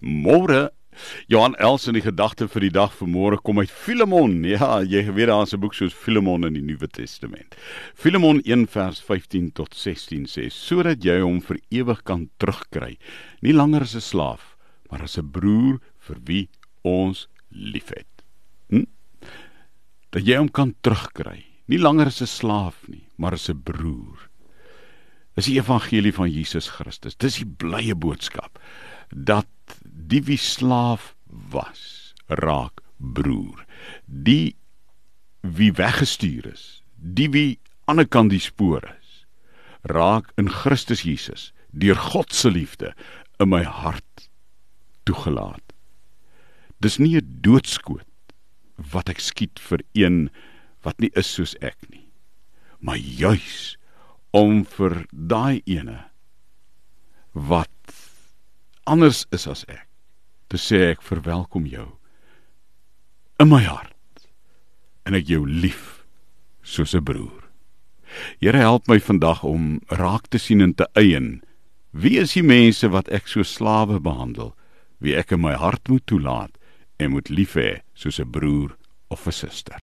Môre Johan Els in die gedagte vir die dag van môre kom uit Filemon. Ja, jy weet daar's 'n boek soos Filemon in die Nuwe Testament. Filemon 1 vers 15 tot 16 sê sodat jy hom vir ewig kan terugkry, nie langer as 'n slaaf, maar as 'n broer vir wie ons liefhet. Hm? Dat jy hom kan terugkry, nie langer as 'n slaaf nie, maar as 'n broer. Dis die evangelie van Jesus Christus. Dis die blye boodskap dat die wie slaaf was raak broer die wie weggestuur is die wie aan die kant die spoor is raak in Christus Jesus deur God se liefde in my hart toegelaat dis nie 'n doodskoot wat ek skiet vir een wat nie is soos ek nie maar juis om vir daai ene wat anders is as ek. Te sê ek verwelkom jou in my hart en ek jou lief soos 'n broer. Here help my vandag om raak te sien en te eien. Wie is die mense wat ek so slawe behandel? Wie ek in my hart moet toelaat en moet lief hê soos 'n broer of 'n suster.